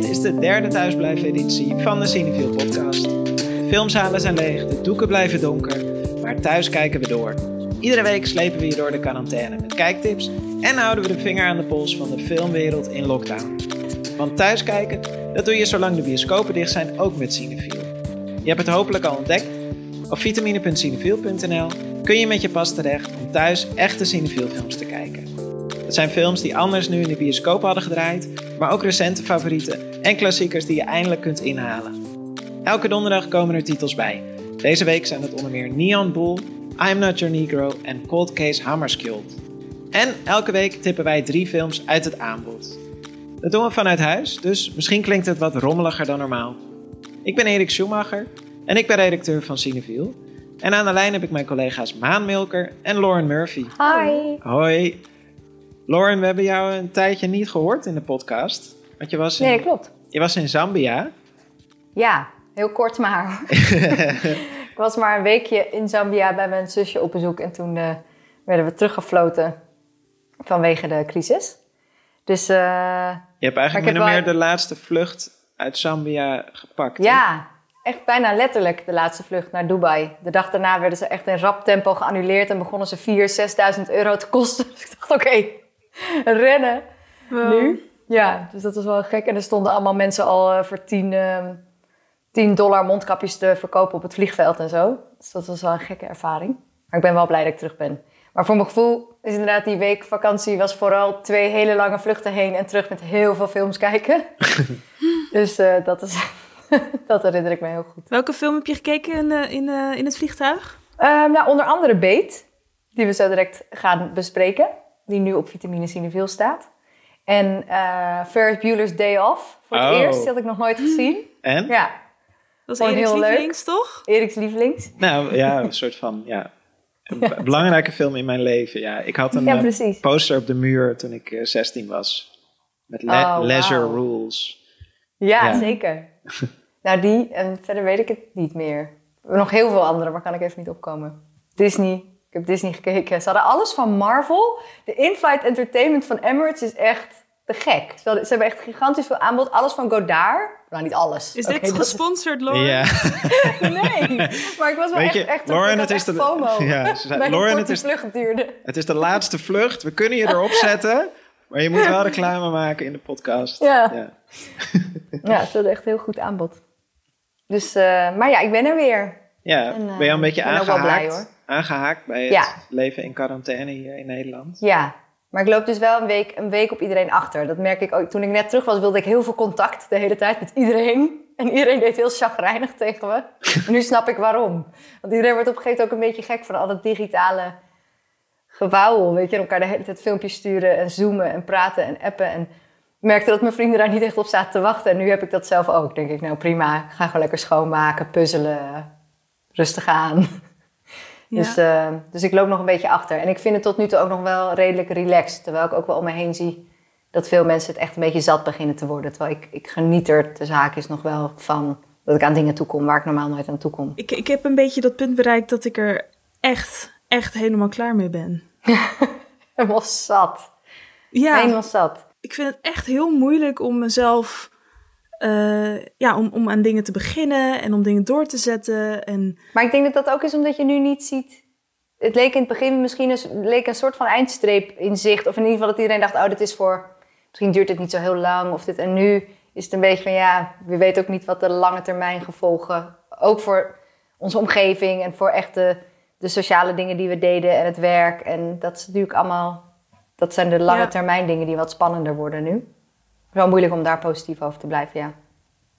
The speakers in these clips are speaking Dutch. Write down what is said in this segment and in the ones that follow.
Dit is de derde thuisblijfeditie van de Cinefield podcast. Filmzalen zijn leeg, de doeken blijven donker, maar thuis kijken we door. Iedere week slepen we je door de quarantaine met kijktips en houden we de vinger aan de pols van de filmwereld in lockdown. Want thuiskijken, dat doe je zolang de bioscopen dicht zijn ook met Cinefield. Je hebt het hopelijk al ontdekt. Op vitamine.cinefield.nl kun je met je pas terecht om thuis echte Cinefield films te kijken. Het zijn films die anders nu in de bioscoop hadden gedraaid, maar ook recente favorieten en klassiekers die je eindelijk kunt inhalen. Elke donderdag komen er titels bij. Deze week zijn het onder meer Neon Bull, I'm Not Your Negro en Cold Case Hammarskjöld. En elke week tippen wij drie films uit het aanbod. Dat doen we vanuit huis, dus misschien klinkt het wat rommeliger dan normaal. Ik ben Erik Schumacher en ik ben redacteur van Cineviel. En aan de lijn heb ik mijn collega's Maan Milker en Lauren Murphy. Hi. Hoi. Lauren, we hebben jou een tijdje niet gehoord in de podcast. Want je was in, Nee, klopt. je was in Zambia. Ja, heel kort maar. ik was maar een weekje in Zambia bij mijn zusje op bezoek en toen eh, werden we teruggefloten vanwege de crisis. Dus eh, Je hebt eigenlijk min wel- meer de laatste vlucht uit Zambia gepakt. ja, echt bijna letterlijk de laatste vlucht naar Dubai. De dag daarna werden ze echt in rap tempo geannuleerd en begonnen ze 4.000, 6.000 euro te kosten. Dus ik dacht, oké, rennen nu. Ja, dus dat was wel gek. En er stonden allemaal mensen al eh, voor 10, ehm, 10 dollar mondkapjes te verkopen op het vliegveld en zo. Dus dat was wel een gekke ervaring. Maar ik ben wel blij dat ik terug ben. Maar voor mijn gevoel is inderdaad die week vakantie was vooral twee hele lange vluchten heen en terug met heel veel films kijken. dus eh, dat, is, dat herinner ik me heel goed. Welke film heb je gekeken in, eh, in, in het vliegtuig? Ehm, nou, onder andere Beet, die we zo direct gaan bespreken. Die nu op Vitamine Cineville staat. En eh Ferris Bueller's Day Off. Voor het Oh. eerst, die had ik nog nooit gezien. En? Ja, Dat is Gewoon Erik's heel leuk. lievelings, toch? Eriks lievelings. Nou ja, een soort van, ja. Een belangrijke film in mijn leven, ja. Ik had een Ja, eh, poster op de muur toen ik eh, 16 was. Met le- Oh, Leisure. Rules. Ja, Ja. zeker. nou, die en verder weet ik het niet meer. Nog heel veel andere, maar kan ik even niet opkomen. Disney. Heb Disney gekeken. Ze hadden alles van Marvel. De in-flight entertainment van Emirates is echt te gek. Ze, hadden- ze hebben echt gigantisch veel aanbod. Alles van Godard. Nou, niet alles. Is dit gesponsord, Lauren? Ja, Nee, maar ik was wel Weet je, echt, echt Lauren, het is echt de- FOMO. Ja, ze zei, Lauren, het is- vlucht duurde. het is de laatste vlucht. We kunnen je erop zetten. Maar je moet wel reclame maken in de podcast. Ja. ja. Ja, ze hadden echt heel goed aanbod. Dus, eh, maar ja, ik ben er weer. Ja, En, eh, ben je een beetje ook wel aangehaakt, blij, aangehaakt bij het Ja. leven in quarantaine hier in Nederland? Ja, maar ik loop dus wel een week, een week op iedereen achter. Dat merk ik ook. Toen ik net terug was, wilde ik heel veel contact de hele tijd met iedereen. En iedereen deed heel chagrijnig tegen me. En nu snap ik waarom. Want iedereen wordt op een gegeven moment ook een beetje gek van al dat digitale gewauwel. Weet je, en elkaar de hele tijd filmpjes sturen en zoomen en praten en appen. En ik merkte dat mijn vrienden daar niet echt op zaten te wachten. En nu heb ik dat zelf ook. Denk ik, nou prima, ik ga gewoon lekker schoonmaken, puzzelen, rustig aan. Ja. Dus, eh, dus ik loop nog een beetje achter. En ik vind het tot nu toe ook nog wel redelijk relaxed. Terwijl ik ook wel om me heen zie dat veel mensen het echt een beetje zat beginnen te worden. Terwijl ik, ik geniet er de zaak is nog wel van dat ik aan dingen toekom waar ik normaal nooit aan toekom. Ik, ik heb een beetje dat punt bereikt dat ik er echt, echt helemaal klaar mee ben. Helemaal zat. Ja, Helemaal zat. ik vind het echt heel moeilijk om mezelf... eh, ja, om, om aan dingen te beginnen en om dingen door te zetten. En Maar ik denk dat dat ook is omdat je nu niet ziet... Het leek in het begin misschien een, leek een soort van eindstreep in zicht. Of in ieder geval dat iedereen dacht, oh, dit is voor... Misschien duurt het niet zo heel lang. Of dit, en nu is het een beetje van, ja, we weten ook niet wat de lange termijn gevolgen... Ook voor onze omgeving en voor echt de, de sociale dingen die we deden en het werk. En dat is natuurlijk allemaal... Dat zijn de lange Ja. termijn dingen die wat spannender worden nu. Het is wel moeilijk om daar positief over te blijven, ja.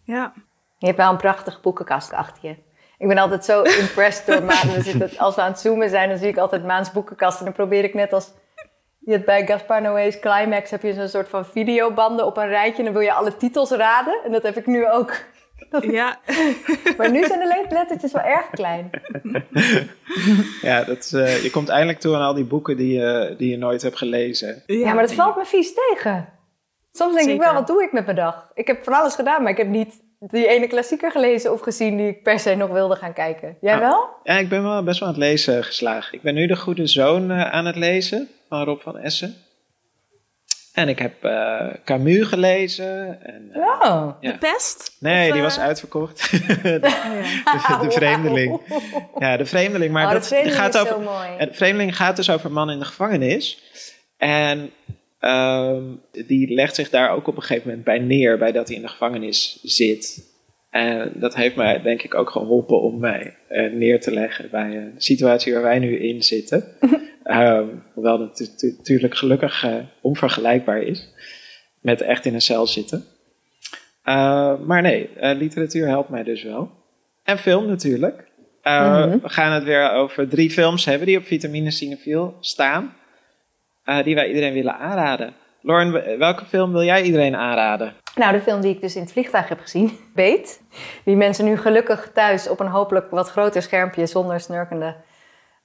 ja, Je hebt wel een prachtige boekenkast achter je. Ik ben altijd zo impressed door Maan. We zitten, als we aan het zoomen zijn, dan zie ik altijd Maans boekenkast. En dan probeer ik net als... Je hebt bij Gaspar Noé's Climax heb je zo'n soort van videobanden op een rijtje. En dan wil je alle titels raden. En dat heb ik nu ook. ja. Maar nu zijn de lettertjes wel erg klein. Ja, dat, is, eh, je komt eindelijk toe aan al die boeken die, je die je nooit hebt gelezen. Ja, maar dat valt me vies tegen. Soms denk ik wel, wat doe ik met mijn dag? Ik heb van alles gedaan, maar ik heb niet die ene klassieker gelezen of gezien die ik per se nog wilde gaan kijken. Jij Ah. wel? Ja, ik ben wel best wel aan het lezen geslagen. Ik ben nu De Goede Zoon eh, aan het lezen van Rob van Essen. En ik heb uh, Camus gelezen. En, uh, oh. De pest? Nee, Of, die uh, was uitverkocht. de, de, de vreemdeling. Ja, de vreemdeling. Maar oh, dat de vreemdeling gaat is over. zo mooi. De vreemdeling gaat dus over een man in de gevangenis. En ehm, die legt zich daar ook op een gegeven moment bij neer, bij dat hij in de gevangenis zit. En dat heeft mij denk ik ook geholpen om mij eh, neer te leggen bij een situatie waar wij nu in zitten. Ehm, hoewel het natu- natuurlijk gelukkig eh, onvergelijkbaar is met echt in een cel zitten. Eh, maar nee, eh, literatuur helpt mij dus wel. En film natuurlijk. Eh, Mhm. We gaan het weer over drie films hebben die op Vitamine Cinefiel staan. Eh, die wij iedereen willen aanraden. Lauren, welke film wil jij iedereen aanraden? Nou, de film die ik dus in het vliegtuig heb gezien, Beet. Die mensen nu gelukkig thuis op een hopelijk wat groter schermpje zonder snurkende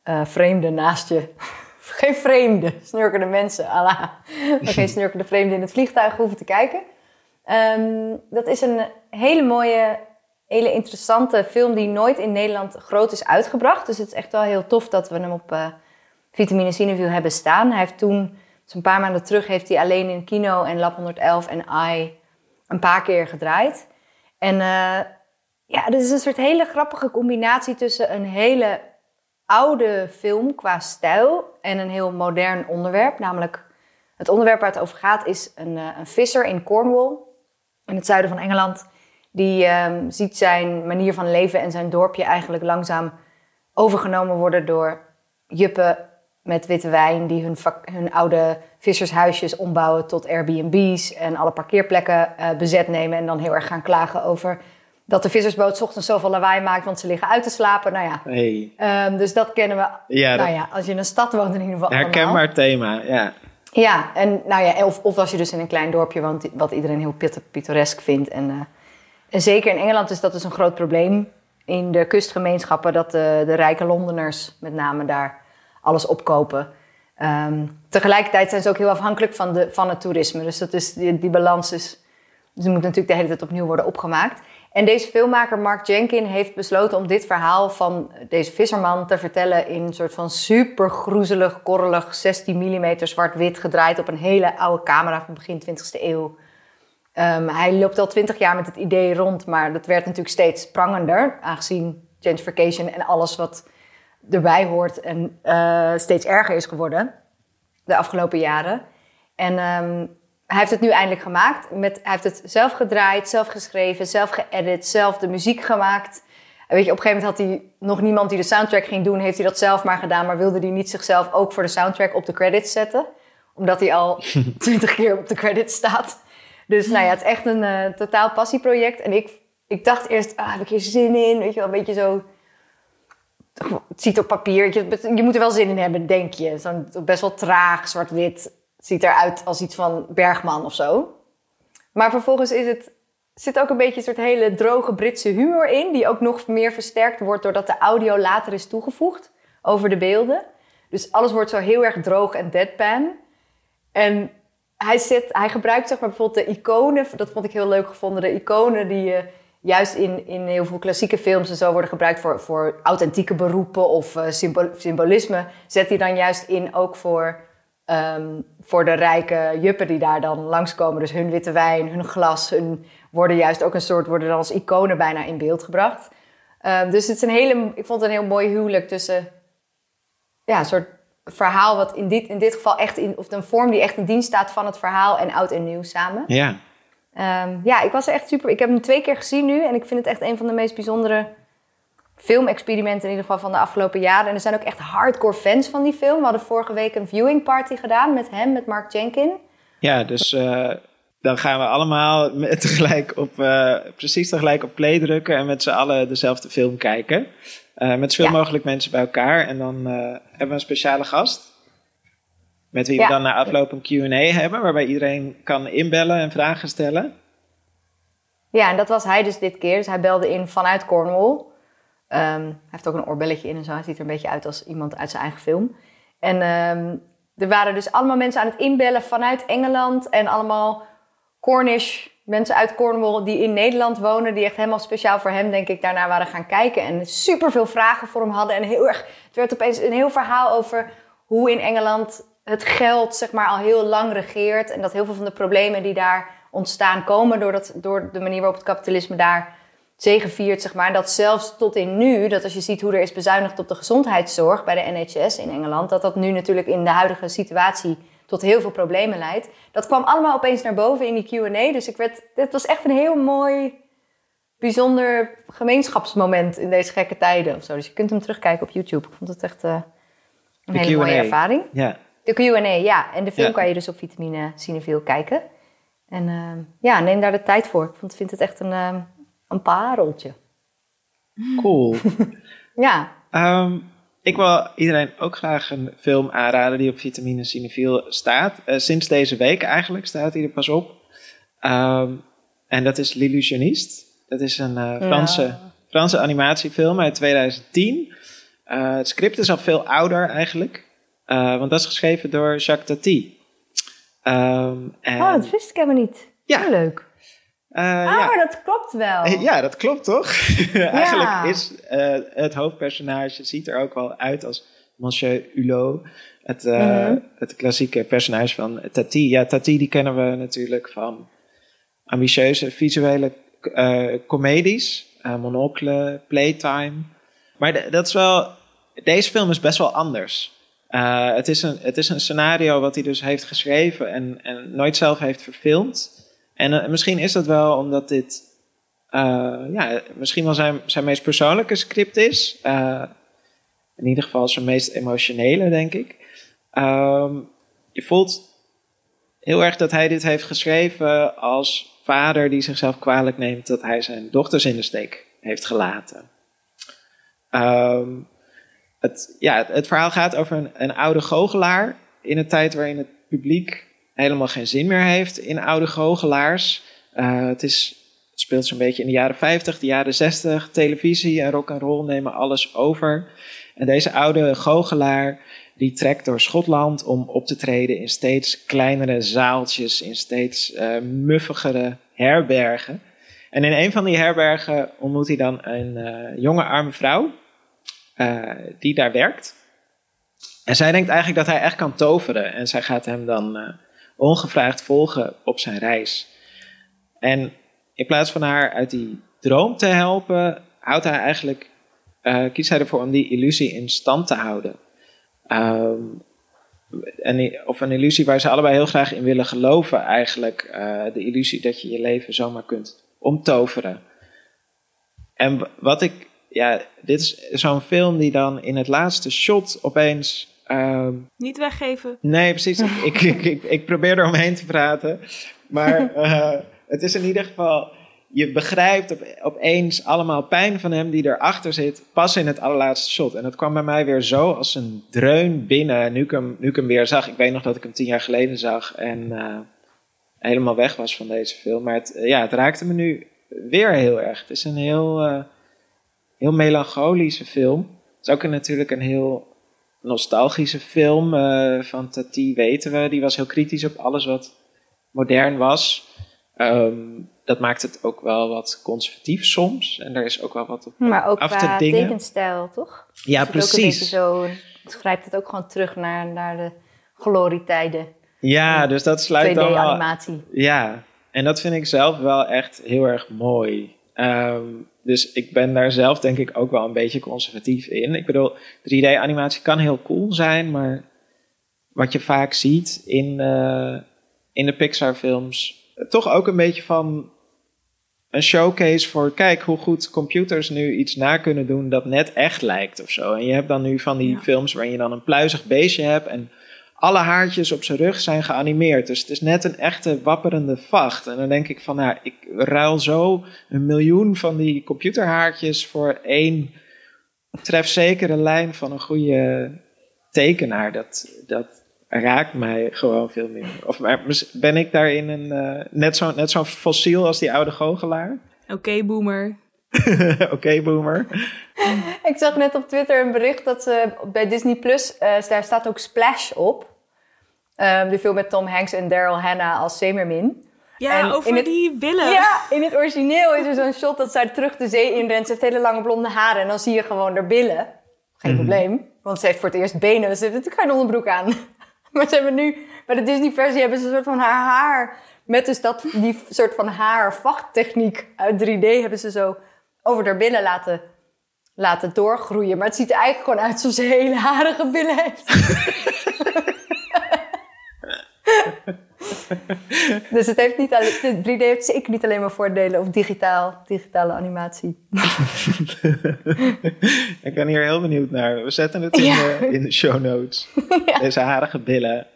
eh, vreemden naast je. Geen vreemde, snurkende mensen. Maar geen snurkende vreemden in het vliegtuig hoeven te kijken. Ehm, dat is een hele mooie, hele interessante film die nooit in Nederland groot is uitgebracht. Dus het is echt wel heel tof dat we hem op eh Vitamine Cineview hebben staan. Hij heeft toen, dus een paar maanden terug, heeft hij alleen in Kino en Lab 111 en I een paar keer gedraaid. En eh, ja, dit is een soort hele grappige combinatie tussen een hele oude film qua stijl en een heel modern onderwerp. Namelijk, het onderwerp waar het over gaat is een, eh, een visser in Cornwall, in het zuiden van Engeland. Die ehm, ziet zijn manier van leven en zijn dorpje eigenlijk langzaam overgenomen worden door juppen met witte wijn die hun, hun oude vissershuisjes ombouwen tot Airbnb's en alle parkeerplekken eh, bezet nemen en dan heel erg gaan klagen over dat de vissersboot 's ochtends zoveel lawaai maakt, want ze liggen uit te slapen. Nou ja, Hey. ehm, dus dat kennen we. Ja, dat nou ja, als je in een stad woont in ieder geval herkenbaar thema. Ja. Ja, en nou ja, of, of als je dus in een klein dorpje woont, wat iedereen heel pit- pittoresk vindt. En, eh, en zeker in Engeland is dat dus een groot probleem in de kustgemeenschappen, dat de, de rijke Londeners met name daar alles opkopen. Ehm, tegelijkertijd zijn ze ook heel afhankelijk van, de, van het toerisme. Dus dat is, die, die balans is, dus moet natuurlijk de hele tijd opnieuw worden opgemaakt. En deze filmmaker Mark Jenkin heeft besloten om dit verhaal van deze visserman te vertellen in een soort van super groezelig, korrelig, 16 mm zwart-wit gedraaid op een hele oude camera van begin 20e eeuw. Ehm, hij loopt al 20 jaar met het idee rond, maar dat werd natuurlijk steeds prangender, aangezien gentrification en alles wat erbij hoort en eh, steeds erger is geworden de afgelopen jaren. En ehm, hij heeft het nu eindelijk gemaakt. Met, hij heeft het zelf gedraaid, zelf geschreven, zelf geëdit, zelf de muziek gemaakt. En weet je, op een gegeven moment had hij nog niemand die de soundtrack ging doen. Heeft hij dat zelf maar gedaan, maar wilde hij niet zichzelf ook voor de soundtrack op de credits zetten. Omdat hij al twintig keer op de credits staat. Dus nou ja, het is echt een eh, totaal passieproject. En ik, ik dacht eerst, ah, heb ik hier zin in? Weet je wel, een beetje zo... Het ziet op papier, je, je moet er wel zin in hebben, denk je. Zo'n best wel traag, zwart-wit. Ziet eruit als iets van Bergman of zo. Maar vervolgens is het, zit ook een beetje een soort hele droge Britse humor in. Die ook nog meer versterkt wordt doordat de audio later is toegevoegd over de beelden. Dus alles wordt zo heel erg droog en deadpan. En hij, zet, hij gebruikt zeg maar bijvoorbeeld de iconen. Dat vond ik heel leuk gevonden. De iconen die eh, juist in, in heel veel klassieke films en zo worden gebruikt voor, voor authentieke beroepen of eh, symbo- symbolisme. Zet hij dan juist in ook voor, ehm, voor de rijke juppen die daar dan langskomen. Dus hun witte wijn, hun glas, hun worden juist ook een soort, worden dan als iconen bijna in beeld gebracht. Ehm, dus het is een hele, ik vond het een heel mooi huwelijk tussen ja, een soort verhaal wat in dit, in dit geval echt in, of een vorm die echt in dienst staat van het verhaal en oud en nieuw samen. Ja. Ehm, ja, ik was er echt super. Ik heb hem twee keer gezien nu en ik vind het echt een van de meest bijzondere filmexperimenten in ieder geval van de afgelopen jaren. En er zijn ook echt hardcore fans van die film. We hadden vorige week een viewing party gedaan met hem, met Mark Jenkin. Ja, dus eh, dan gaan we allemaal tegelijk op, eh, precies tegelijk op play drukken en met z'n allen dezelfde film kijken. Eh, met zoveel Ja. mogelijk mensen bij elkaar. En dan hebben we een speciale gast. Met wie Ja. we dan na afloop een QA hebben, waarbij iedereen kan inbellen en vragen stellen. Ja, en dat was hij dus dit keer. Dus hij belde in vanuit Cornwall. Ehm, hij heeft ook een oorbelletje in en zo. Hij ziet er een beetje uit als iemand uit zijn eigen film. En ehm, er waren dus allemaal mensen aan het inbellen vanuit Engeland. En allemaal Cornish mensen uit Cornwall die in Nederland wonen. Die echt helemaal speciaal voor hem, denk ik, daarna waren gaan kijken. En super veel vragen voor hem hadden. En heel erg, het werd opeens een heel verhaal over hoe in Engeland het geld zeg maar al heel lang regeert. En dat heel veel van de problemen die daar ontstaan komen door, dat, door de manier waarop het kapitalisme daar zegeviert, zeg maar. Dat zelfs tot in nu, dat als je ziet hoe er is bezuinigd op de gezondheidszorg bij de NHS in Engeland, dat dat nu natuurlijk in de huidige situatie tot heel veel problemen leidt. Dat kwam allemaal opeens naar boven in die Q&A. Dus ik werd, dit was echt een heel mooi, bijzonder gemeenschapsmoment in deze gekke tijden. Of zo. Dus je kunt hem terugkijken op YouTube. Ik vond het echt uh, een hele mooie ervaring. Ja. De Q&A, ja. En de film kan je dus op Vitamine Cineville kijken. En uh, ja, neem daar de tijd voor. Ik vind het echt een, uh, een pareltje. Cool. ja. Um, ik wil iedereen ook graag een film aanraden die op Vitamine Cinefiel staat. Uh, sinds deze week eigenlijk staat hij er pas op. Um, en dat is L'Illusioniste. Dat is een uh, Franse, ja. Franse animatiefilm uit 2010. Uh, het script is al veel ouder eigenlijk. Want dat is geschreven door Jacques Tati. Um, en... Oh, dat wist ik helemaal niet. Ja. Heel leuk. Uh, ah, ja. maar dat klopt wel. Ja, dat klopt toch? Eigenlijk is uh, het hoofdpersonage, ziet er ook wel uit als Monsieur Hulot. Het, uh, mm -hmm. het klassieke personage van Tati. Ja, Tati die kennen we natuurlijk van ambitieuze visuele comedies. Monocle, Playtime. Maar dat is wel... Deze film is best wel anders. Het, is een, het is een scenario wat hij dus heeft geschreven en, en nooit zelf heeft verfilmd. En uh, misschien is dat wel omdat dit uh, ja, misschien wel zijn, zijn meest persoonlijke script is. In ieder geval zijn meest emotionele, denk ik. Um, je voelt heel erg dat hij dit heeft geschreven als vader die zichzelf kwalijk neemt dat hij zijn dochters in de steek heeft gelaten. Um, het, ja, het, verhaal gaat over een, een oude goochelaar in een tijd waarin het publiek helemaal geen zin meer heeft in oude goochelaars. Uh, het, is, speelt zo'n beetje in de jaren 50, de jaren 60. Televisie en rock and roll nemen alles over. En deze oude goochelaar die trekt door Schotland om op te treden in steeds kleinere zaaltjes, in steeds uh, muffigere herbergen. En in een van die herbergen ontmoet hij dan een uh, jonge arme vrouw uh, die daar werkt. En zij denkt eigenlijk dat hij echt kan toveren. En zij gaat hem dan ongevraagd volgen op zijn reis. En in plaats van haar uit die droom te helpen, houdt hij eigenlijk, uh, kiest hij ervoor om die illusie in stand te houden. Um, en, of een illusie waar ze allebei heel graag in willen geloven, eigenlijk. De illusie dat je je leven zomaar kunt omtoveren. En wat ik, ja, dit is zo'n film die dan in het laatste shot opeens Um, Niet weggeven. Nee, precies. ik, ik, ik, ik, probeer er omheen te praten. Maar uh, het is in ieder geval. Je begrijpt op, opeens allemaal pijn van hem die erachter zit. Pas in het allerlaatste shot. En dat kwam bij mij weer zo als een dreun binnen. Nu ik hem, nu ik hem weer zag. Ik weet nog dat ik hem tien jaar geleden zag. En uh, helemaal weg was van deze film. Maar het, ja, het raakte me nu weer heel erg. Het is een heel, uh, heel melancholische film. Het is ook een, natuurlijk een heel nostalgische film uh, van Tati, weten we. Die was heel kritisch op alles wat modern was. Um, dat maakt het ook wel wat conservatief soms. En daar is ook wel wat op maar ook af qua te dingen. tekenstijl, toch? Ja, precies. Zo, het grijpt het ook gewoon terug naar, naar de glorietijden. Ja, dus dat sluit dan wel... 2D-animatie. Ja, en dat vind ik zelf wel echt heel erg mooi. Um, dus ik ben daar zelf denk ik ook wel een beetje conservatief in. Ik bedoel, 3D-animatie kan heel cool zijn, maar wat je vaak ziet in, uh, in de Pixar-films, toch ook een beetje van een showcase voor, kijk hoe goed computers nu iets na kunnen doen dat net echt lijkt of zo. En je hebt dan nu van die ja. films waarin je dan een pluizig beestje hebt en alle haartjes op zijn rug zijn geanimeerd. Dus het is net een echte wapperende vacht. En dan denk ik van, nou, ik ruil zo een miljoen van die computerhaartjes voor één trefzekere lijn van een goede tekenaar. Dat, dat raakt mij gewoon veel minder. Of ben ik daarin een, uh, net zo'n net zo fossiel als die oude goochelaar? Oké, okay, boomer. Oké, okay, boomer. Ik zag net op Twitter een bericht dat ze bij Disney Plus, uh, daar staat ook Splash op. Um, de film met Tom Hanks en Daryl Hannah als Semermin. Ja, en over het, die billen. Ja, in het origineel is er zo'n shot dat zij terug de zee inrent. Ze heeft hele lange blonde haren en dan zie je gewoon haar billen. Geen mm -hmm. probleem, want ze heeft voor het eerst benen. Dus ze heeft natuurlijk geen onderbroek aan. Maar ze hebben nu, bij de Disney-versie hebben ze een soort van haar haar... Met dus dat, die soort van haarvachttechniek uit 3D hebben ze zo over haar billen laten, laten doorgroeien. Maar het ziet er eigenlijk gewoon uit alsof ze hele harige billen heeft. dus het heeft niet alleen, 3D heeft zeker niet alleen maar voordelen of digitaal, digitale animatie. Ik ben hier heel benieuwd naar. We zetten het in, Ja. de, in de show notes. Deze harige billen.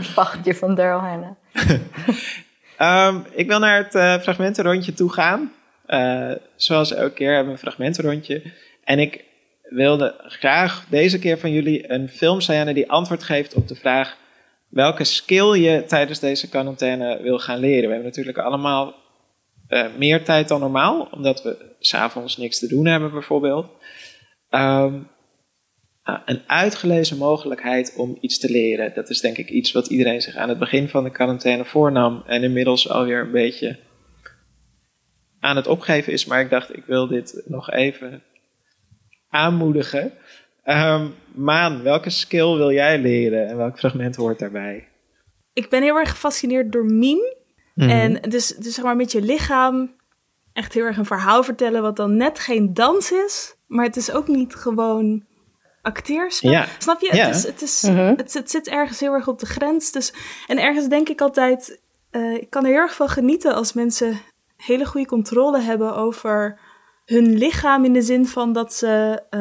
Vachtje van Daryl Hannah. Ehm, ik wil naar het eh, fragmentenrondje toe gaan. Eh, zoals elke keer hebben we een fragmentenrondje. En ik wilde graag deze keer van jullie een filmscène die antwoord geeft op de vraag welke skill je tijdens deze quarantaine wil gaan leren. We hebben natuurlijk allemaal eh, meer tijd dan normaal, omdat we s'avonds niks te doen hebben bijvoorbeeld. Ehm, ah, een uitgelezen mogelijkheid om iets te leren. Dat is denk ik iets wat iedereen zich aan het begin van de quarantaine voornam. En inmiddels alweer een beetje aan het opgeven is. Maar ik dacht, ik wil dit nog even aanmoedigen. Ehm, Maan, welke skill wil jij leren en welk fragment hoort daarbij? Ik ben heel erg gefascineerd door meme. En dus, dus zeg maar met je lichaam echt heel erg een verhaal vertellen... wat dan net geen dans is, maar het is ook niet gewoon acteerspel. Ja. Snap je? Ja. Het, is, het, is, Mhm. het, het zit ergens heel erg op de grens. Dus, en ergens denk ik altijd... eh, ik kan er heel erg van genieten als mensen hele goede controle hebben over hun lichaam in de zin van dat ze eh,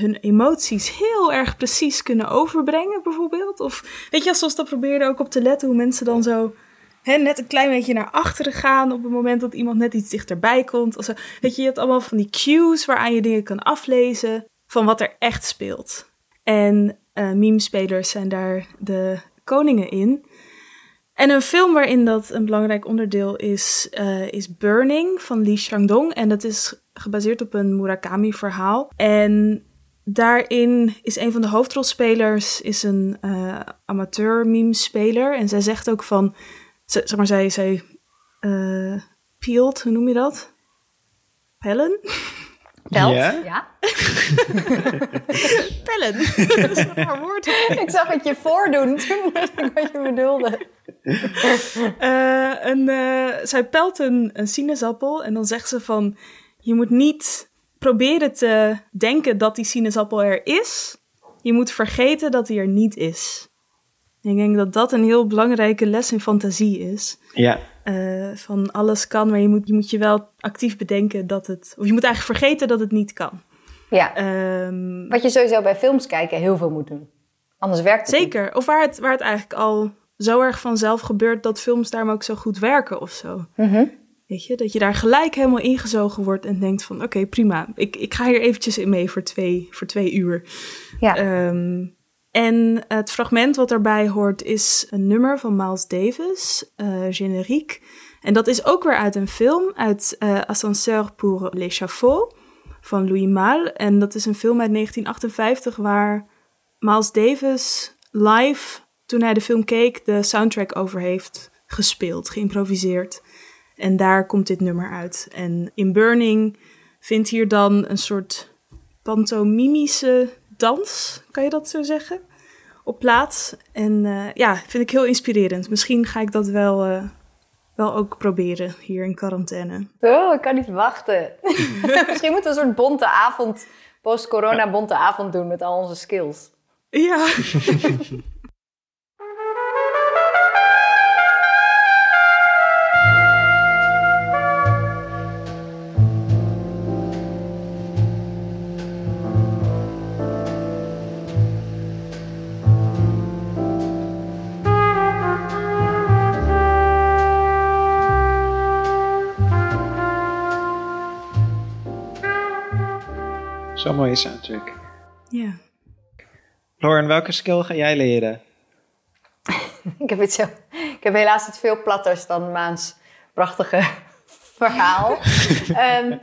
hun emoties heel erg precies kunnen overbrengen, bijvoorbeeld. Of weet je, zoals dat probeerde ook op te letten, hoe mensen dan zo hè, net een klein beetje naar achteren gaan op het moment dat iemand net iets dichterbij komt. Zo. Weet je, je hebt allemaal van die cues waaraan je dingen kan aflezen van wat er echt speelt. En eh meme-spelers zijn daar de koningen in. En een film waarin dat een belangrijk onderdeel is, eh, is Burning van Lee Chang-dong. En dat is gebaseerd op een Murakami-verhaal. En daarin is een van de hoofdrolspelers is een eh, amateur meme-speler. En zij zegt ook van, ze- zeg maar, zij, zij eh peelt, hoe noem je dat? Pellen? Telt? Ja? ja? Pellen! dat is een raar woord. Ik zag het je voordoen, toen wist ik wat je bedoelde. Eh, een, eh, zij pelt een, een sinaasappel en dan zegt ze van... Je moet niet proberen te denken dat die sinaasappel er is. Je moet vergeten dat die er niet is. Ik denk dat dat een heel belangrijke les in fantasie is. Ja, Eh, van alles kan, maar je moet, je moet je wel actief bedenken dat het... Of je moet eigenlijk vergeten dat het niet kan. Ja, Ehm, wat je sowieso bij films kijken heel veel moet doen. Anders werkt het niet. zeker. Of waar het, waar het eigenlijk al zo erg vanzelf gebeurt... dat films daarom ook zo goed werken of zo. Mhm. Weet je, dat je daar gelijk helemaal ingezogen wordt en denkt van... oké, prima, ik, ik ga hier eventjes in mee voor twee, voor twee uur. Ja. Ehm, en het fragment wat daarbij hoort is een nummer van Miles Davis, eh generiek. En dat is ook weer uit een film, uit eh Ascenseur pour l'échafaud van Louis Malle. En dat is een film uit 1958 waar Miles Davis live, toen hij de film keek, de soundtrack over heeft gespeeld, geïmproviseerd. En daar komt dit nummer uit. En in Burning vindt hier dan een soort pantomimische dans, kan je dat zo zeggen, op plaats. En eh, ja, vind ik heel inspirerend. Misschien ga ik dat wel, eh, wel ook proberen hier in quarantaine. Oh, ik kan niet wachten. Misschien moeten we een soort bonte avond, post-corona bonte avond doen met al onze skills. Ja. zo'n mooie soundtrack. ja. Lauren, welke skill ga jij leren? Ik heb, het zo, ik heb helaas iets veel platters dan Maans prachtige verhaal. Ehm,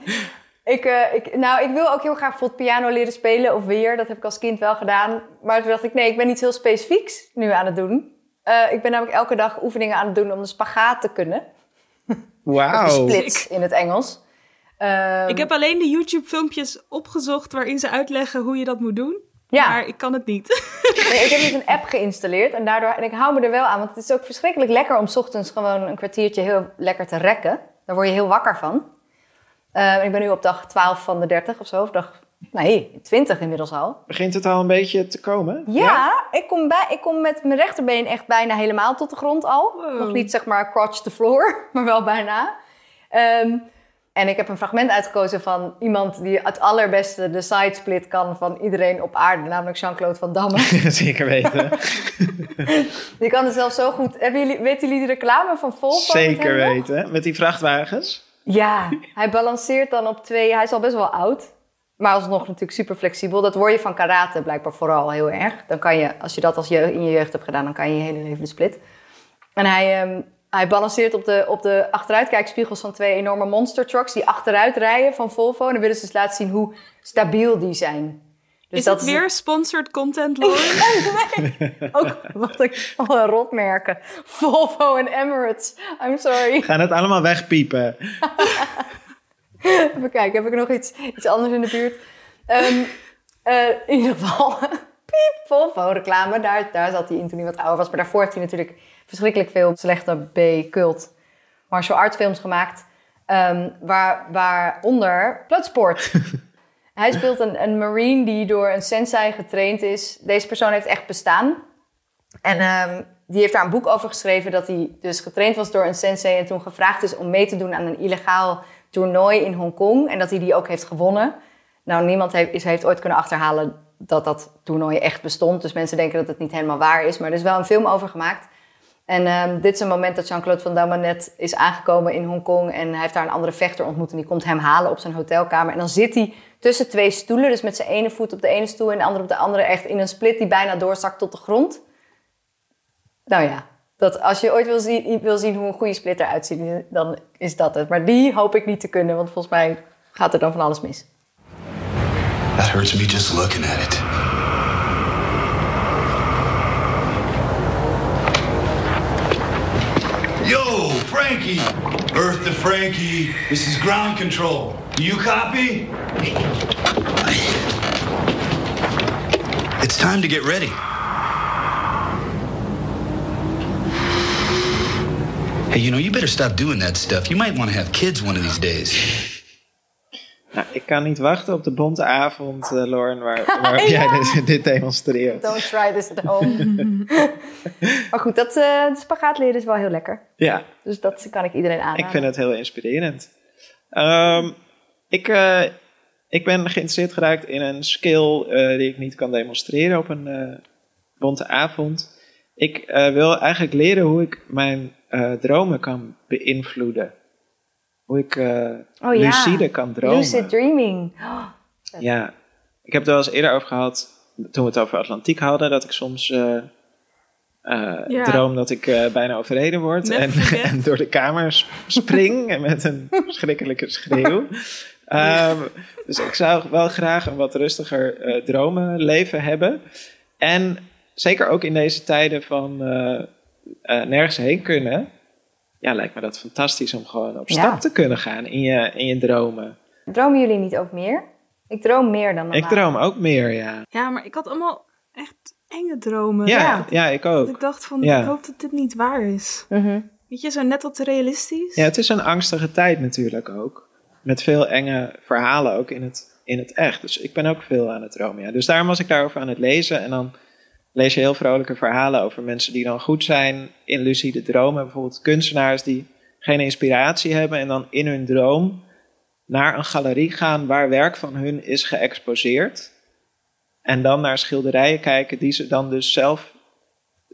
ik, eh, ik, nou, ik wil ook heel graag bijvoorbeeld piano leren spelen of weer. Dat heb ik als kind wel gedaan. Maar toen dacht ik, nee, ik ben iets heel specifieks nu aan het doen. Eh, ik ben namelijk elke dag oefeningen aan het doen om de spagaat te kunnen. Wauw. de splits in het Engels. Ehm, Ik heb alleen de YouTube-filmpjes opgezocht waarin ze uitleggen hoe je dat moet doen. Ja. Maar ik kan het niet. Nee, ik heb dus een app geïnstalleerd en daardoor en ik hou me er wel aan, want het is ook verschrikkelijk lekker om 's ochtends gewoon een kwartiertje heel lekker te rekken. Daar word je heel wakker van. Eh, ik ben nu op dag 12 van de 30 of zo, of dag nee, 20 inmiddels al. Begint het al een beetje te komen? Ja, Ik, kom bij, ik kom met mijn rechterbeen echt bijna helemaal tot de grond al. Wow. Nog niet zeg maar crotch the floor, maar wel bijna. Ehm, en ik heb een fragment uitgekozen van iemand die het allerbeste de sidesplit kan van iedereen op aarde, namelijk Jean-Claude Van Damme. Zeker weten. Die kan het zelfs zo goed. Hebben jullie, weten jullie de reclame van Volvo? met Zeker nog? weten. Met die vrachtwagens. Ja, hij balanceert dan op twee. Hij is al best wel oud. Maar alsnog natuurlijk super flexibel. Dat word je van karate blijkbaar vooral heel erg. Dan kan je, als je dat als je in je jeugd hebt gedaan, dan kan je je hele leven de split. En hij, ehm, hij balanceert op de, op de achteruitkijkspiegels van twee enorme monster trucks die achteruit rijden van Volvo. En dan willen ze dus laten zien hoe stabiel die zijn. Dus is het weer sponsored content, Lauren? ook wat ik al een rotmerken. Volvo en Emirates. I'm sorry. Gaan het allemaal wegpiepen. Even kijken, heb ik nog iets, iets anders in de buurt? Ehm, eh, in ieder geval, piep, Volvo reclame. Daar, daar zat hij in toen hij wat ouder was. Maar daarvoor heeft hij natuurlijk verschrikkelijk veel slechte B-cult martial arts films gemaakt. ehm, waar, waaronder Bloodsport. hij speelt een, een marine die door een sensei getraind is. Deze persoon heeft echt bestaan. En ehm, die heeft daar een boek over geschreven dat hij dus getraind was door een sensei en toen gevraagd is om mee te doen aan een illegaal toernooi in Hongkong en dat hij die ook heeft gewonnen. Nou, niemand heeft, is, heeft ooit kunnen achterhalen dat dat toernooi echt bestond. Dus mensen denken dat het niet helemaal waar is, maar er is wel een film over gemaakt. En ehm, dit is een moment dat Jean-Claude Van Damme net is aangekomen in Hongkong en hij heeft daar een andere vechter ontmoet en die komt hem halen op zijn hotelkamer. En dan zit hij tussen twee stoelen, dus met zijn ene voet op de ene stoel en de andere op de andere, echt in een split die bijna doorzakt tot de grond. Nou ja, dat als je ooit wil zien, wil zien hoe een goede split eruit ziet, dan is dat het. Maar die hoop ik niet te kunnen, want volgens mij gaat er dan van alles mis. That hurts me just looking at it. Frankie! Earth to Frankie. This is ground control. Do you copy? It's time to get ready. Hey, you know, you better stop doing that stuff. You might want to have kids one of these days. Nou, ik kan niet wachten op de bonte avond, eh Lauren, waar, waarop jij dit, dit demonstreert. Don't try this at home. maar goed, dat eh spagaat leren is wel heel lekker. Ja, Dus dat kan ik iedereen aanraden. ik vind het heel inspirerend. Ehm, ik, eh, ik ben geïnteresseerd geraakt in een skill eh, die ik niet kan demonstreren op een eh, bonte avond. Ik eh, wil eigenlijk leren hoe ik mijn eh, dromen kan beïnvloeden. Hoe ik eh, Oh ja. lucide kan dromen. Lucid dreaming. Ja, ik heb het er wel eens eerder over gehad, toen we het over Atlantiek hadden, dat ik soms eh, eh, Ja. droom dat ik bijna overreden word en, door de kamer sp- spring en met een verschrikkelijke schreeuw. Ehm, dus ik zou wel graag een wat rustiger dromenleven hebben. En zeker ook in deze tijden van nergens heen kunnen. Ja, lijkt me dat fantastisch om gewoon op Ja. stap te kunnen gaan in je, in je dromen. Dromen jullie niet ook meer? Ik droom meer dan normaal. Ik droom ook meer, ja. Ja, maar ik had allemaal echt enge dromen. Ja, Ja. ja, ik Dat ook. ik dacht van, Ja. ik hoop dat dit niet waar is. Mhm. Weet je, zo net wat te realistisch. Ja, het is een angstige tijd natuurlijk ook. Met veel enge verhalen ook in het, in het echt. Dus ik ben ook veel aan het dromen. Ja. Dus daarom was ik daarover aan het lezen. En dan lees je heel vrolijke verhalen over mensen die dan goed zijn in lucide dromen. Bijvoorbeeld kunstenaars die geen inspiratie hebben en dan in hun droom naar een galerie gaan waar werk van hun is geëxposeerd. En dan naar schilderijen kijken die ze dan dus zelf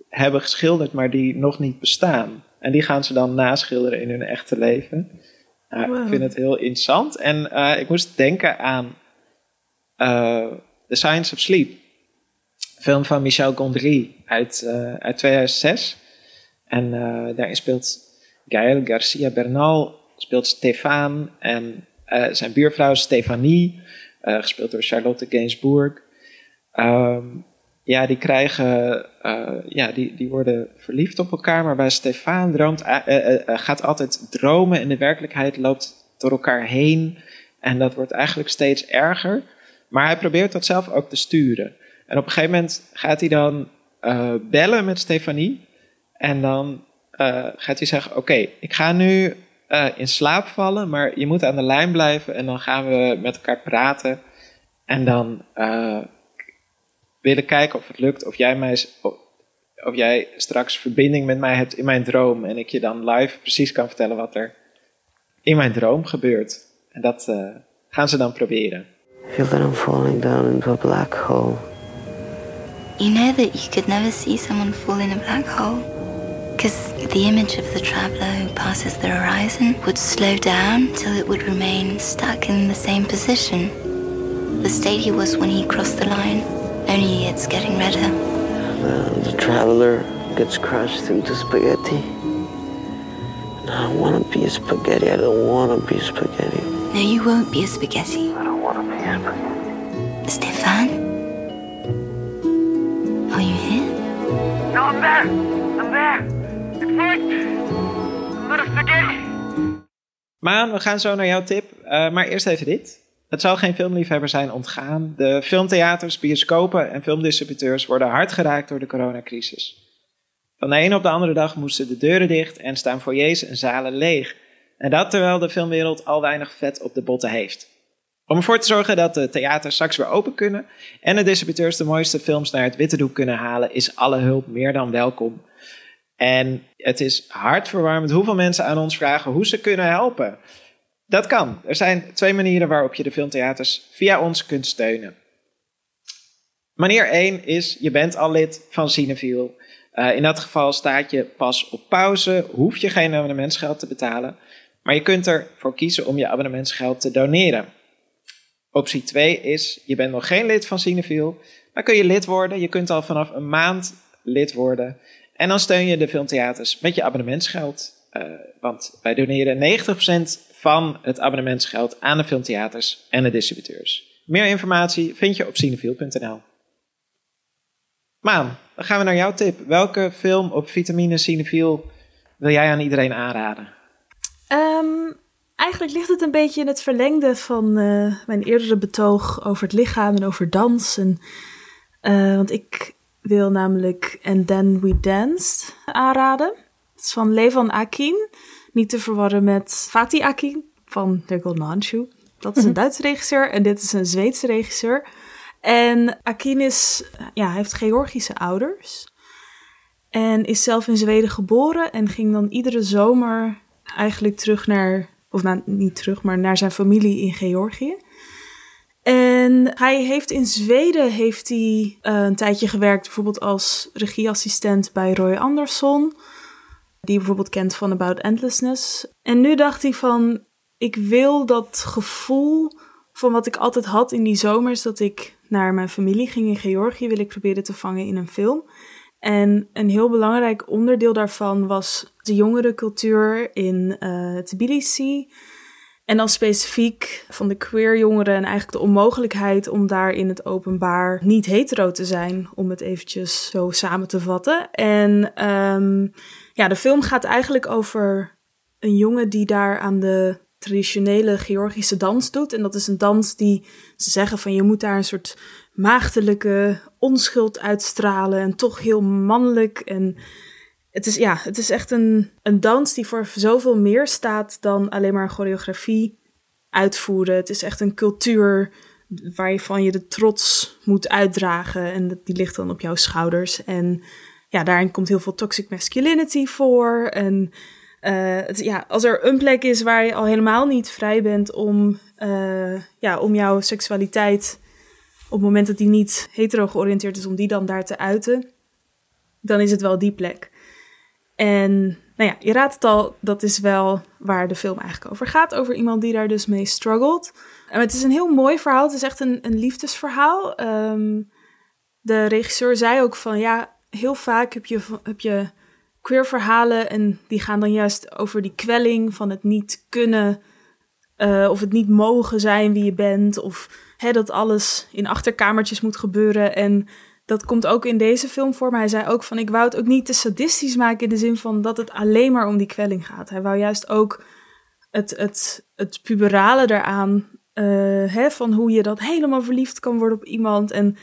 hebben geschilderd, maar die nog niet bestaan. En die gaan ze dan naschilderen in hun echte leven. Nou, Wow. Ik vind het heel interessant. En eh, ik moest denken aan eh, The Science of Sleep. Film van Michel Gondry uit, eh, uit 2006. En eh, daarin speelt Gael Garcia Bernal, speelt Stefan en eh, zijn buurvrouw Stefanie, gespeeld door Charlotte Gainsbourg. Ehm, ja, die krijgen, ja, die, die worden verliefd op elkaar, maar bij Stefan droomt, gaat altijd dromen en de werkelijkheid loopt door elkaar heen. En dat wordt eigenlijk steeds erger. Maar hij probeert dat zelf ook te sturen. En op een gegeven moment gaat hij dan eh, bellen met Stefanie. En dan eh, gaat hij zeggen: Oké, ik ga nu eh, in slaap vallen, maar je moet aan de lijn blijven. En dan gaan we met elkaar praten. En dan willen kijken of het lukt, of jij, mij, of, jij straks verbinding met mij hebt in mijn droom. En ik je dan live precies kan vertellen wat er in mijn droom gebeurt. En dat gaan ze dan proberen. feel that I'm falling down into a black hole. You know that you could never see someone fall in a black hole? Because the image of the traveller who passes the horizon would slow down till it would remain stuck in the same position. The state he was when he crossed the line, only it's getting redder. Uh, the traveler gets crushed into spaghetti. And I don't want to be a spaghetti. I don't want to be a spaghetti. No, you won't be a spaghetti. I don't want to be a spaghetti. Stefan? I'm there. I'm there. It's. Maan, we gaan zo naar jouw tip. Uh, maar eerst even dit. Het zal geen filmliefhebber zijn ontgaan. De filmtheaters, bioscopen en filmdistributeurs worden hard geraakt door de coronacrisis. Van de ene op de andere dag moesten de deuren dicht en staan foyers en zalen leeg. En dat terwijl de filmwereld al weinig vet op de botten heeft. Om ervoor te zorgen dat de theaters straks weer open kunnen en de distributeurs de mooiste films naar het witte doek kunnen halen, is alle hulp meer dan welkom. En het is hartverwarmend hoeveel mensen aan ons vragen hoe ze kunnen helpen. Dat kan. Er zijn twee manieren waarop je de filmtheaters via ons kunt steunen. Manier 1 is, je bent al lid van Cineviel. Uh, in dat geval staat je pas op pauze, hoef je geen abonnementsgeld te betalen. Maar je kunt ervoor kiezen om je abonnementsgeld te doneren. Optie 2 is, je bent nog geen lid van Cineviel, maar kun je lid worden. Je kunt al vanaf een maand lid worden. En dan steun je de filmtheaters met je abonnementsgeld. Uh, want wij doneren 90% van het abonnementsgeld aan de filmtheaters en de distributeurs. Meer informatie vind je op cineviel.nl. Maan, dan gaan we naar jouw tip. Welke film op vitamine Cineviel wil jij aan iedereen aanraden? Um, eigenlijk ligt het een beetje in het verlengde van uh, mijn eerdere betoog over het lichaam en over dans. En, uh, want ik wil namelijk And Then We Danced aanraden. Het is van Levan Akin. Niet te verwarren met Fatih Akin van The Golden Handshoe. Dat is een Duitse regisseur en dit is een Zweedse regisseur. En Akin is, ja, hij heeft Georgische ouders. En is zelf in Zweden geboren en ging dan iedere zomer eigenlijk terug naar, of nou, niet terug, maar naar zijn familie in Georgië. En hij heeft in Zweden heeft hij, uh, een tijdje gewerkt, bijvoorbeeld als regieassistent bij Roy Andersson, die je bijvoorbeeld kent van About Endlessness. En nu dacht hij van, ik wil dat gevoel van wat ik altijd had in die zomers, dat ik naar mijn familie ging in Georgië, wil ik proberen te vangen in een film. En een heel belangrijk onderdeel daarvan was de jongerencultuur in uh, Tbilisi. En dan specifiek van de queer jongeren en eigenlijk de onmogelijkheid om daar in het openbaar niet hetero te zijn, om het eventjes zo samen te vatten. En um, ja, de film gaat eigenlijk over een jongen die daar aan de traditionele Georgische dans doet. En dat is een dans die ze zeggen van je moet daar een soort maagdelijke onschuld uitstralen en toch heel mannelijk. En het is, ja, het is echt een, een dans die voor zoveel meer staat dan alleen maar choreografie uitvoeren. Het is echt een cultuur waarvan je de trots moet uitdragen en die ligt dan op jouw schouders. En ja, daarin komt heel veel toxic masculinity voor en uh, het, ja, als er een plek is waar je al helemaal niet vrij bent om, uh, ja, om jouw seksualiteit op het moment dat die niet hetero georiënteerd is, om die dan daar te uiten, dan is het wel die plek. En nou ja, je raadt het al, dat is wel waar de film eigenlijk over gaat. Over iemand die daar dus mee struggelt. En het is een heel mooi verhaal. Het is echt een, een liefdesverhaal. Um, de regisseur zei ook van ja, heel vaak heb je, heb je queer verhalen en die gaan dan juist over die kwelling van het niet kunnen uh, of het niet mogen zijn wie je bent of hè, dat alles in achterkamertjes moet gebeuren en dat komt ook in deze film voor. Maar hij zei ook van ik wou het ook niet te sadistisch maken in de zin van dat het alleen maar om die kwelling gaat. Hij wou juist ook het, het, het puberale daaraan, uh, hè, van hoe je dat helemaal verliefd kan worden op iemand en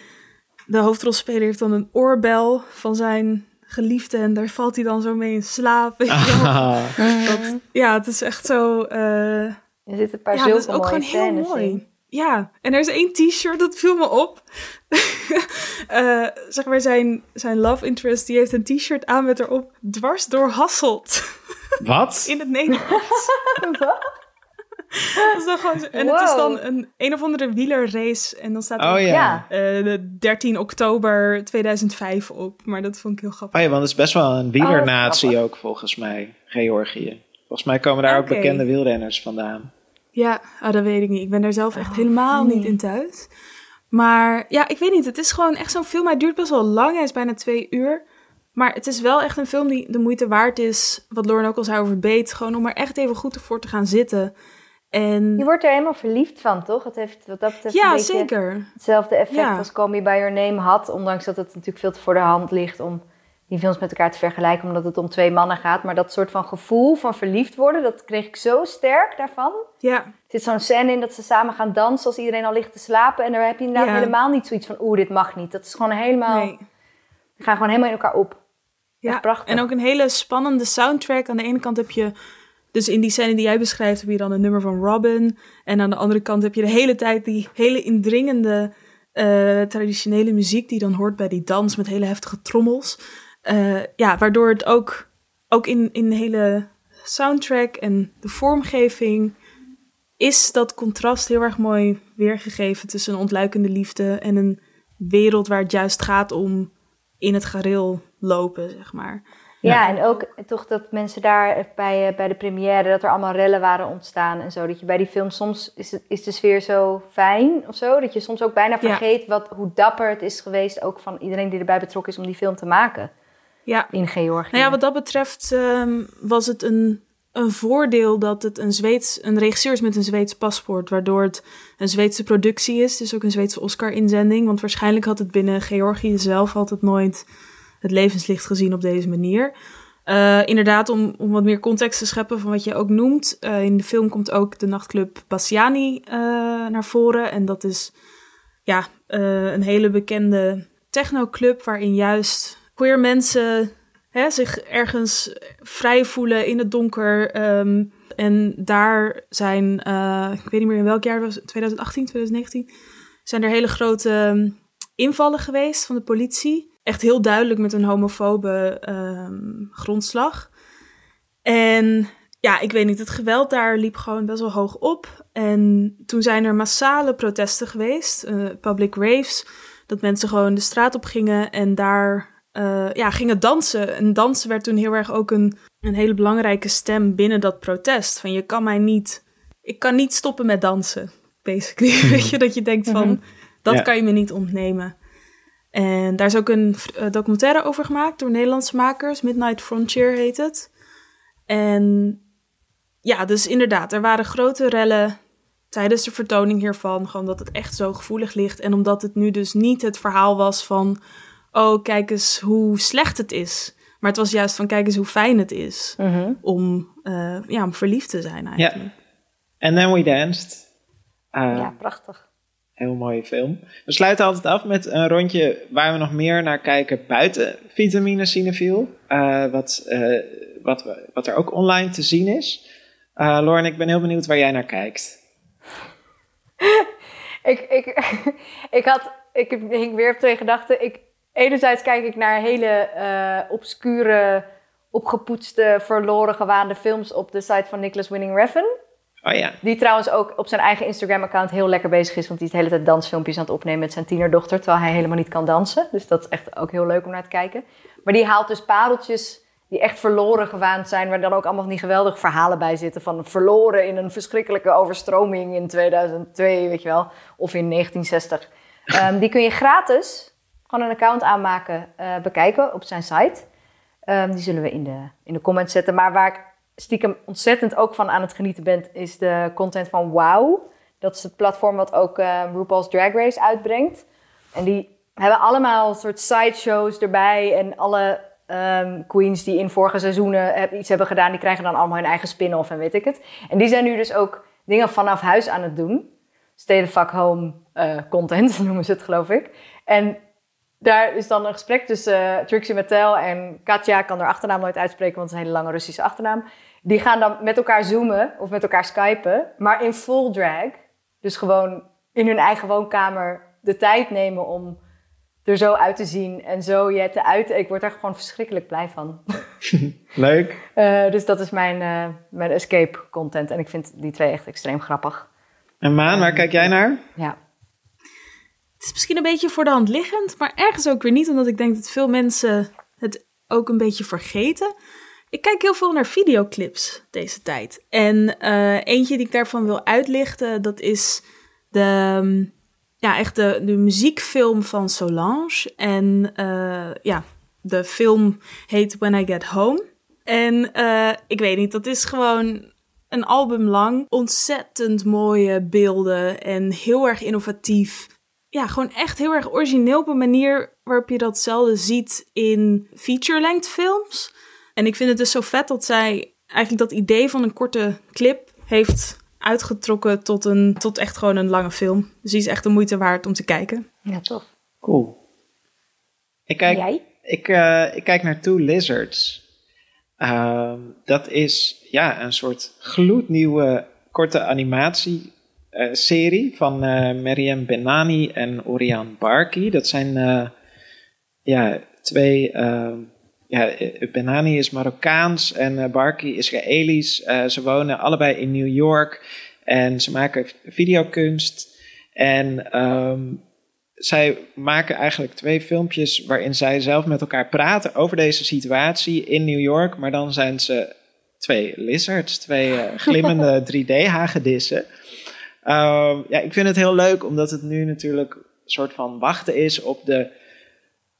de hoofdrolspeler heeft dan een oorbel van zijn geliefde en daar valt hij dan zo mee in slaap. Ah. Dat, ja, het is echt zo. eh, Er zitten een paar ja, dat is ook gewoon heel mooi. in. Ja, en er is één t-shirt, dat viel me op. Eh, zeg maar, zijn, zijn love interest, die heeft een t-shirt aan met erop dwars door Hasselt. Wat? In het Nederlands. Dat is dan gewoon zo- en het is dan een een of andere wielerrace. En dan staat er Oh ja. Ja. eh, de 13 oktober 2005 op. Maar dat vond ik heel grappig. Oh ja, want het is best wel een wielernatie grappig. ook volgens mij, Georgië. Volgens mij komen daar ook bekende wielrenners vandaan. Ja, ah, dat weet ik niet. Ik ben daar zelf echt helemaal niet in thuis. Maar ja, ik weet niet. Het is gewoon echt zo'n film. Hij duurt best wel lang. Hij is bijna twee uur. Maar het is wel echt een film die de moeite waard is. Wat Lauren ook al zei over Beet. Gewoon om er echt even goed voor te gaan zitten. En Je wordt er helemaal verliefd van, toch? Het heeft wat dat betreft ja, zeker. hetzelfde effect Ja. als Call Me By Your Name had. Ondanks dat het natuurlijk veel te voor de hand ligt om die films met elkaar te vergelijken. Omdat het om twee mannen gaat. Maar dat soort van gevoel van verliefd worden, dat kreeg ik zo sterk daarvan. Ja, Er zit zo'n scène in dat ze samen gaan dansen als iedereen al ligt te slapen. En daar heb je inderdaad Ja. helemaal niet zoiets van, oeh, dit mag niet. Dat is gewoon helemaal, nee. die gaan gewoon helemaal in elkaar op. Ja, Echt prachtig. en ook een hele spannende soundtrack. Aan de ene kant heb je, dus in die scène die jij beschrijft, heb je dan een nummer van Robin. En aan de andere kant heb je de hele tijd die hele indringende eh, traditionele muziek die dan hoort bij die dans met hele heftige trommels. Eh, ja, waardoor het ook, ook in, in de hele soundtrack en de vormgeving is dat contrast heel erg mooi weergegeven tussen een ontluikende liefde en een wereld waar het juist gaat om in het gareel lopen, zeg maar. Ja, en ook toch dat mensen daar bij, eh, bij de première, dat er allemaal rellen waren ontstaan en zo. Dat je bij die film soms is, het, is de sfeer zo fijn of zo, dat je soms ook bijna Ja. vergeet wat, hoe dapper het is geweest, ook van iedereen die erbij betrokken is om die film te maken Ja, in Georgië. nou ja, wat dat betreft ehm, was het een, een voordeel dat het een Zweeds, een regisseur is met een Zweeds paspoort, waardoor het een Zweedse productie is, dus ook een Zweedse Oscar-inzending. Want waarschijnlijk had het binnen Georgië zelf altijd nooit het levenslicht gezien op deze manier. Eh, inderdaad, om, om wat meer context te scheppen van wat je ook noemt. eh, in de film komt ook de nachtclub Bassiani eh, naar voren. En dat is ja, een hele bekende technoclub waarin juist queer mensen hè, zich ergens vrij voelen in het donker. ehm, en daar zijn, eh, ik weet niet meer in welk jaar was, 2018, 2019, zijn er hele grote ehm, invallen geweest van de politie. Echt heel duidelijk met een homofobe ehm, grondslag. En ja, ik weet niet, het geweld daar liep gewoon best wel hoog op. En toen zijn er massale protesten geweest, eh, public raves, dat mensen gewoon de straat op gingen en daar eh, ja, gingen dansen. En dansen werd toen heel erg ook een, een hele belangrijke stem binnen dat protest. Van je kan mij niet, ik kan niet stoppen met dansen, basically. Weet je, dat je denkt van, dat Ja. kan je me niet ontnemen. En daar is ook een eh, documentaire over gemaakt door Nederlandse makers. Midnight Frontier heet het. En ja, dus inderdaad, er waren grote rellen tijdens de vertoning hiervan. Gewoon dat het echt zo gevoelig ligt. En omdat het nu dus niet het verhaal was van... oh, kijk eens hoe slecht het is. Maar het was juist van, kijk eens hoe fijn het is... Mhm. om, eh, ja, om verliefd te zijn eigenlijk. And then we danced. Uh, ja, prachtig. Heel mooie film. We sluiten altijd af met een rondje waar we nog meer naar kijken buiten Vitamine Cinefiel. Eh, wat, eh, wat, we- wat er ook online te zien is. Eh Lauren, ik ben heel benieuwd waar jij naar kijkt. Ik, ik, ik, had, ik hing weer op twee gedachten. Ik, enerzijds kijk ik naar hele eh, obscure, opgepoetste, verloren gewaande films op de site van Nicholas Winning Refn. Oh ja, Die trouwens ook op zijn eigen Instagram-account heel lekker bezig is. Want die is de hele tijd dansfilmpjes aan het opnemen met zijn tienerdochter. Terwijl hij helemaal niet kan dansen. Dus dat is echt ook heel leuk om naar te kijken. Maar die haalt dus pareltjes die echt verloren gewaand zijn. Waar dan ook allemaal die geweldige verhalen bij zitten. Van verloren in een verschrikkelijke overstroming in 2002, weet je wel. Of in 1960. Ehm, die kun je gratis, gewoon een account aanmaken, eh, bekijken op zijn site. Ehm, die zullen we in de, in de comments zetten. Maar waar ik stiekem ontzettend ook van aan het genieten ben, is de content van Wow. Dat is het platform wat ook eh, RuPaul's Drag Race uitbrengt. En die hebben allemaal soort sideshows erbij. En alle ehm, queens die in vorige seizoenen iets hebben gedaan, die krijgen dan allemaal hun eigen spin-off en weet ik het. En die zijn nu dus ook dingen vanaf huis aan het doen. Stay the fuck home eh, content noemen ze het, geloof ik. En daar is dan een gesprek tussen uh, Trixie Mattel en Katja. Ik kan haar achternaam nooit uitspreken, want het is een hele lange Russische achternaam. Die gaan dan met elkaar zoomen of met elkaar skypen, maar in full drag. Dus gewoon in hun eigen woonkamer de tijd nemen om er zo uit te zien en zo je te uiten. Ik word er gewoon verschrikkelijk blij van. Leuk. Uh, dus dat is mijn, uh, mijn escape content. En ik vind die twee echt extreem grappig. En Maan, waar kijk jij naar? Ja. Het is misschien een beetje voor de hand liggend, maar ergens ook weer niet, omdat ik denk dat veel mensen het ook een beetje vergeten. Ik kijk heel veel naar videoclips deze tijd. En uh, eentje die ik daarvan wil uitlichten, dat is de, um, ja, echt de, muziekfilm van Solange. En uh, ja, de film heet When I Get Home. En uh, ik weet niet, dat is gewoon een album lang. Ontzettend mooie beelden en heel erg innovatief. Ja, gewoon echt heel erg origineel op een manier waarop je dat zelden ziet in feature-length films. En ik vind het dus zo vet dat zij eigenlijk dat idee van een korte clip heeft uitgetrokken tot, een, tot echt gewoon een lange film. Dus die is echt de moeite waard om te kijken. Ja, toch. Cool. Ik kijk, Jij? Ik, uh, ik kijk naar Two Lizards. Uh, dat is ja, een soort gloednieuwe korte animatieserie uh, van uh, Mariam Benani en Oriane Barki. Dat zijn ja, twee. ja, Benani is Marokkaans en Barki Israëlisch. ze wonen allebei in New York en ze maken videokunst. En um, zij maken eigenlijk twee filmpjes waarin zij zelf met elkaar praten over deze situatie in New York. Maar dan zijn ze twee lizards, twee glimmende 3D-hagedissen. Uh, ja, ik vind het heel leuk omdat het nu natuurlijk een soort van wachten is op de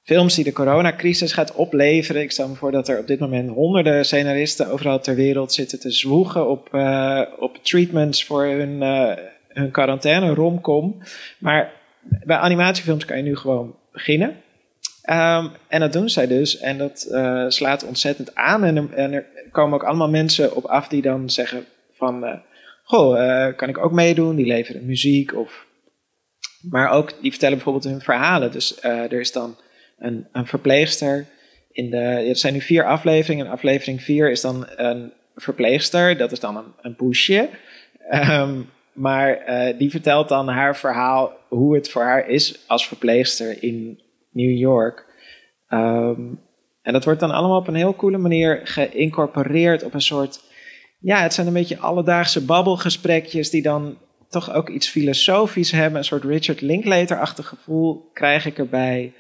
films die de coronacrisis gaat opleveren. Ik stel me voor dat er op dit moment honderden scenaristen overal ter wereld zitten te zwoegen op, uh, op treatments voor hun, uh, hun quarantaine romcom. Maar bij animatiefilms kan je nu gewoon beginnen. Um, en dat doen zij dus. En dat uh, slaat ontzettend aan. En, en, er komen ook allemaal mensen op af die dan zeggen van... Goh, uh, kan ik ook meedoen? Die leveren muziek of... Maar ook, die vertellen bijvoorbeeld hun verhalen. Dus er is dan een, een verpleegster in de... Er zijn nu vier afleveringen. En aflevering vier is dan een verpleegster. Dat is dan een, een poesje. Um, maar uh, die vertelt dan haar verhaal, hoe het voor haar is als verpleegster in New York. Um, en dat wordt dan allemaal op een heel coole manier geïncorporeerd op een soort. Ja, het zijn een beetje alledaagse babbelgesprekjes die dan toch ook iets filosofisch hebben. Een soort Richard Linklater-achtig gevoel krijg ik erbij.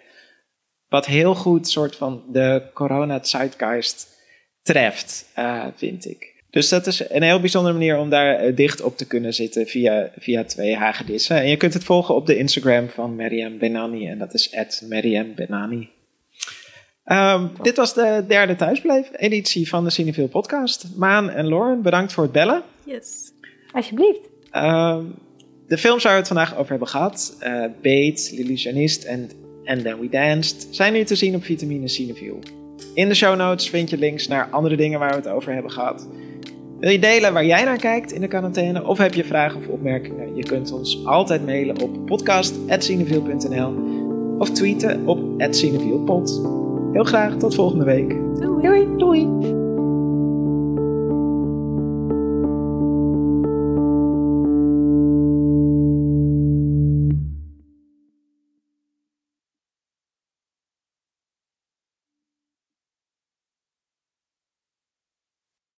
Wat heel goed soort van de corona-zeitgeist treft, uh, vind ik. Dus dat is een heel bijzondere manier om daar dicht op te kunnen zitten via, via twee hagedissen. En je kunt het volgen op de Instagram van Mariam Benani en dat is Benani. Um, dit was de derde thuisblijf-editie van de Cineville podcast. Maan en Lauren, bedankt voor het bellen. Yes. Alsjeblieft. Um, de films waar we het vandaag over hebben gehad, uh, Bates, L'Illusionist en And Then We Danced, zijn nu te zien op Vitamine Cineville. In de show notes vind je links naar andere dingen waar we het over hebben gehad. Wil je delen waar jij naar kijkt in de quarantaine of heb je vragen of opmerkingen? Je kunt ons altijd mailen op podcast.cineviel.nl of tweeten op @cinevielpod. Heel graag tot volgende week. Doei. Doei. Doei.